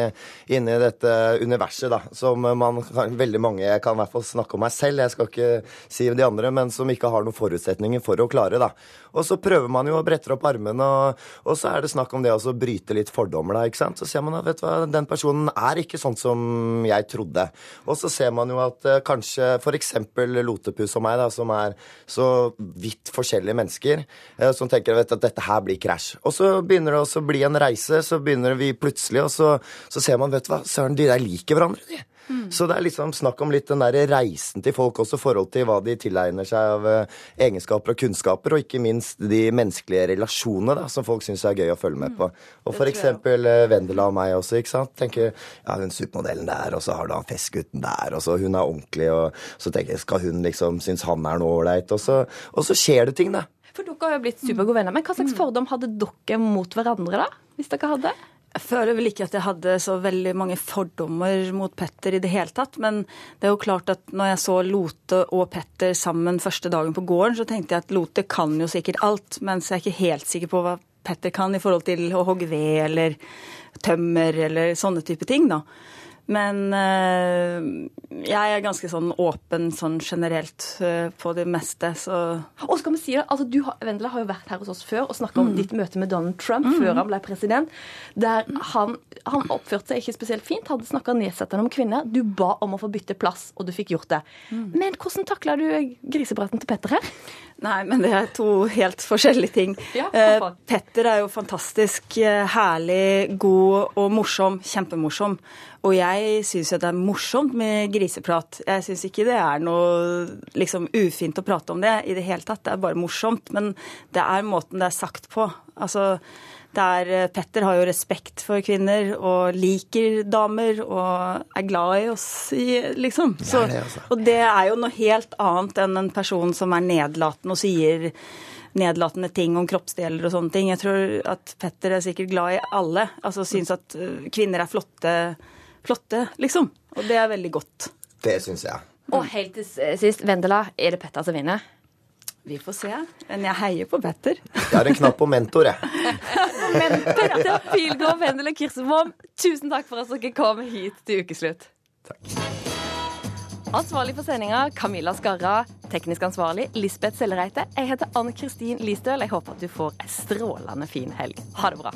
inn i dette universet, da. Som man veldig mange Jeg kan i hvert fall snakke om meg selv, jeg skal ikke si de andre, men som ikke har noen forutsetninger for å klare, da. Og så prøver man jo å brette opp armene, og, og så er det snakk om det å bryte litt fordommer, da, ikke sant. Så ser man at vet du hva, den personen er ikke sånn som jeg trodde. Og så ser man jo at eh, kanskje f.eks. Lotepus og meg, da, som er så vidt forskjellige mennesker, eh, som tenker vet, at dette her blir krasj. Og så begynner det også å bli en reise, så begynner vi plutselig, og så, så ser man, vet du hva, søren, de der liker hverandre, de. Så det er liksom snakk om litt den der reisen til folk også, i forhold til hva de tilegner seg av eh, egenskaper og kunnskaper, og ikke minst de menneskelige relasjonene da, som folk syns er gøy å følge med på. Og for eksempel eh, Vendela og meg også, ikke sant. Tenker ja, hun supermodellen der, og så har du han festgutten der, og så hun er ordentlig, og så tenker jeg skal hun liksom synes han er noe ålreit, og, så- og så skjer det ting, da. For dere har jo blitt supergode venner. Men hva slags fordom hadde dere mot hverandre, da? Hvis dere hadde? Jeg føler vel ikke at jeg hadde så veldig mange fordommer mot Petter i det hele tatt. Men det er jo klart at når jeg så Lote og Petter sammen første dagen på gården, så tenkte jeg at Lote kan jo sikkert alt, mens jeg er ikke helt sikker på hva Petter kan i forhold til å hogge ved eller tømmer eller sånne type ting, da. Men eh, jeg er ganske sånn åpen sånn generelt eh, på det meste, så Og skal vi si det, altså du, har- Vendela har jo vært her hos oss før og snakka om Mm. ditt møte med Donald Trump Mm. før han ble president. Der han, han oppførte seg ikke spesielt fint, hadde snakka nedsettende om kvinner. Du ba om å få bytte plass, og du fikk gjort det. Mm. Men hvordan takla du grisepraten til Petter her? Nei, men det er to helt forskjellige ting. Ja, Eh. Petter er jo fantastisk eh, herlig, god og morsom. Kjempemorsom. Og jeg syns jo det er morsomt med griseprat. Jeg syns ikke det er noe liksom ufint å prate om det i det hele tatt. Det er bare morsomt. Men det er måten det er sagt på. Altså, det er, eh, Petter har jo respekt for kvinner og liker damer og er glad i oss, liksom. Så, altså. og det er jo noe helt annet enn en person som er nedlatende og sier nedlatende ting om kroppsdeler og sånne ting. Jeg tror at Petter er sikkert glad i alle. Altså syns at øh, kvinner er flotte, flotte, liksom. Og det er veldig godt. Det syns jeg. Og helt til sist, Vendela, er det Petter som vinner? Vi får se. Men jeg heier på Petter. Jeg har en knapp på mentor, jeg. Petter Pilgaard, Vendela Kirsebom, tusen takk for at dere kom hit til ukeslutt. Takk. Ansvarlig for sendinga Camilla Skarra. Teknisk ansvarlig Lisbeth Sellereite. Jeg heter Ann Kristin Listøl. Jeg håper at du får ei strålende fin helg. Ha det bra.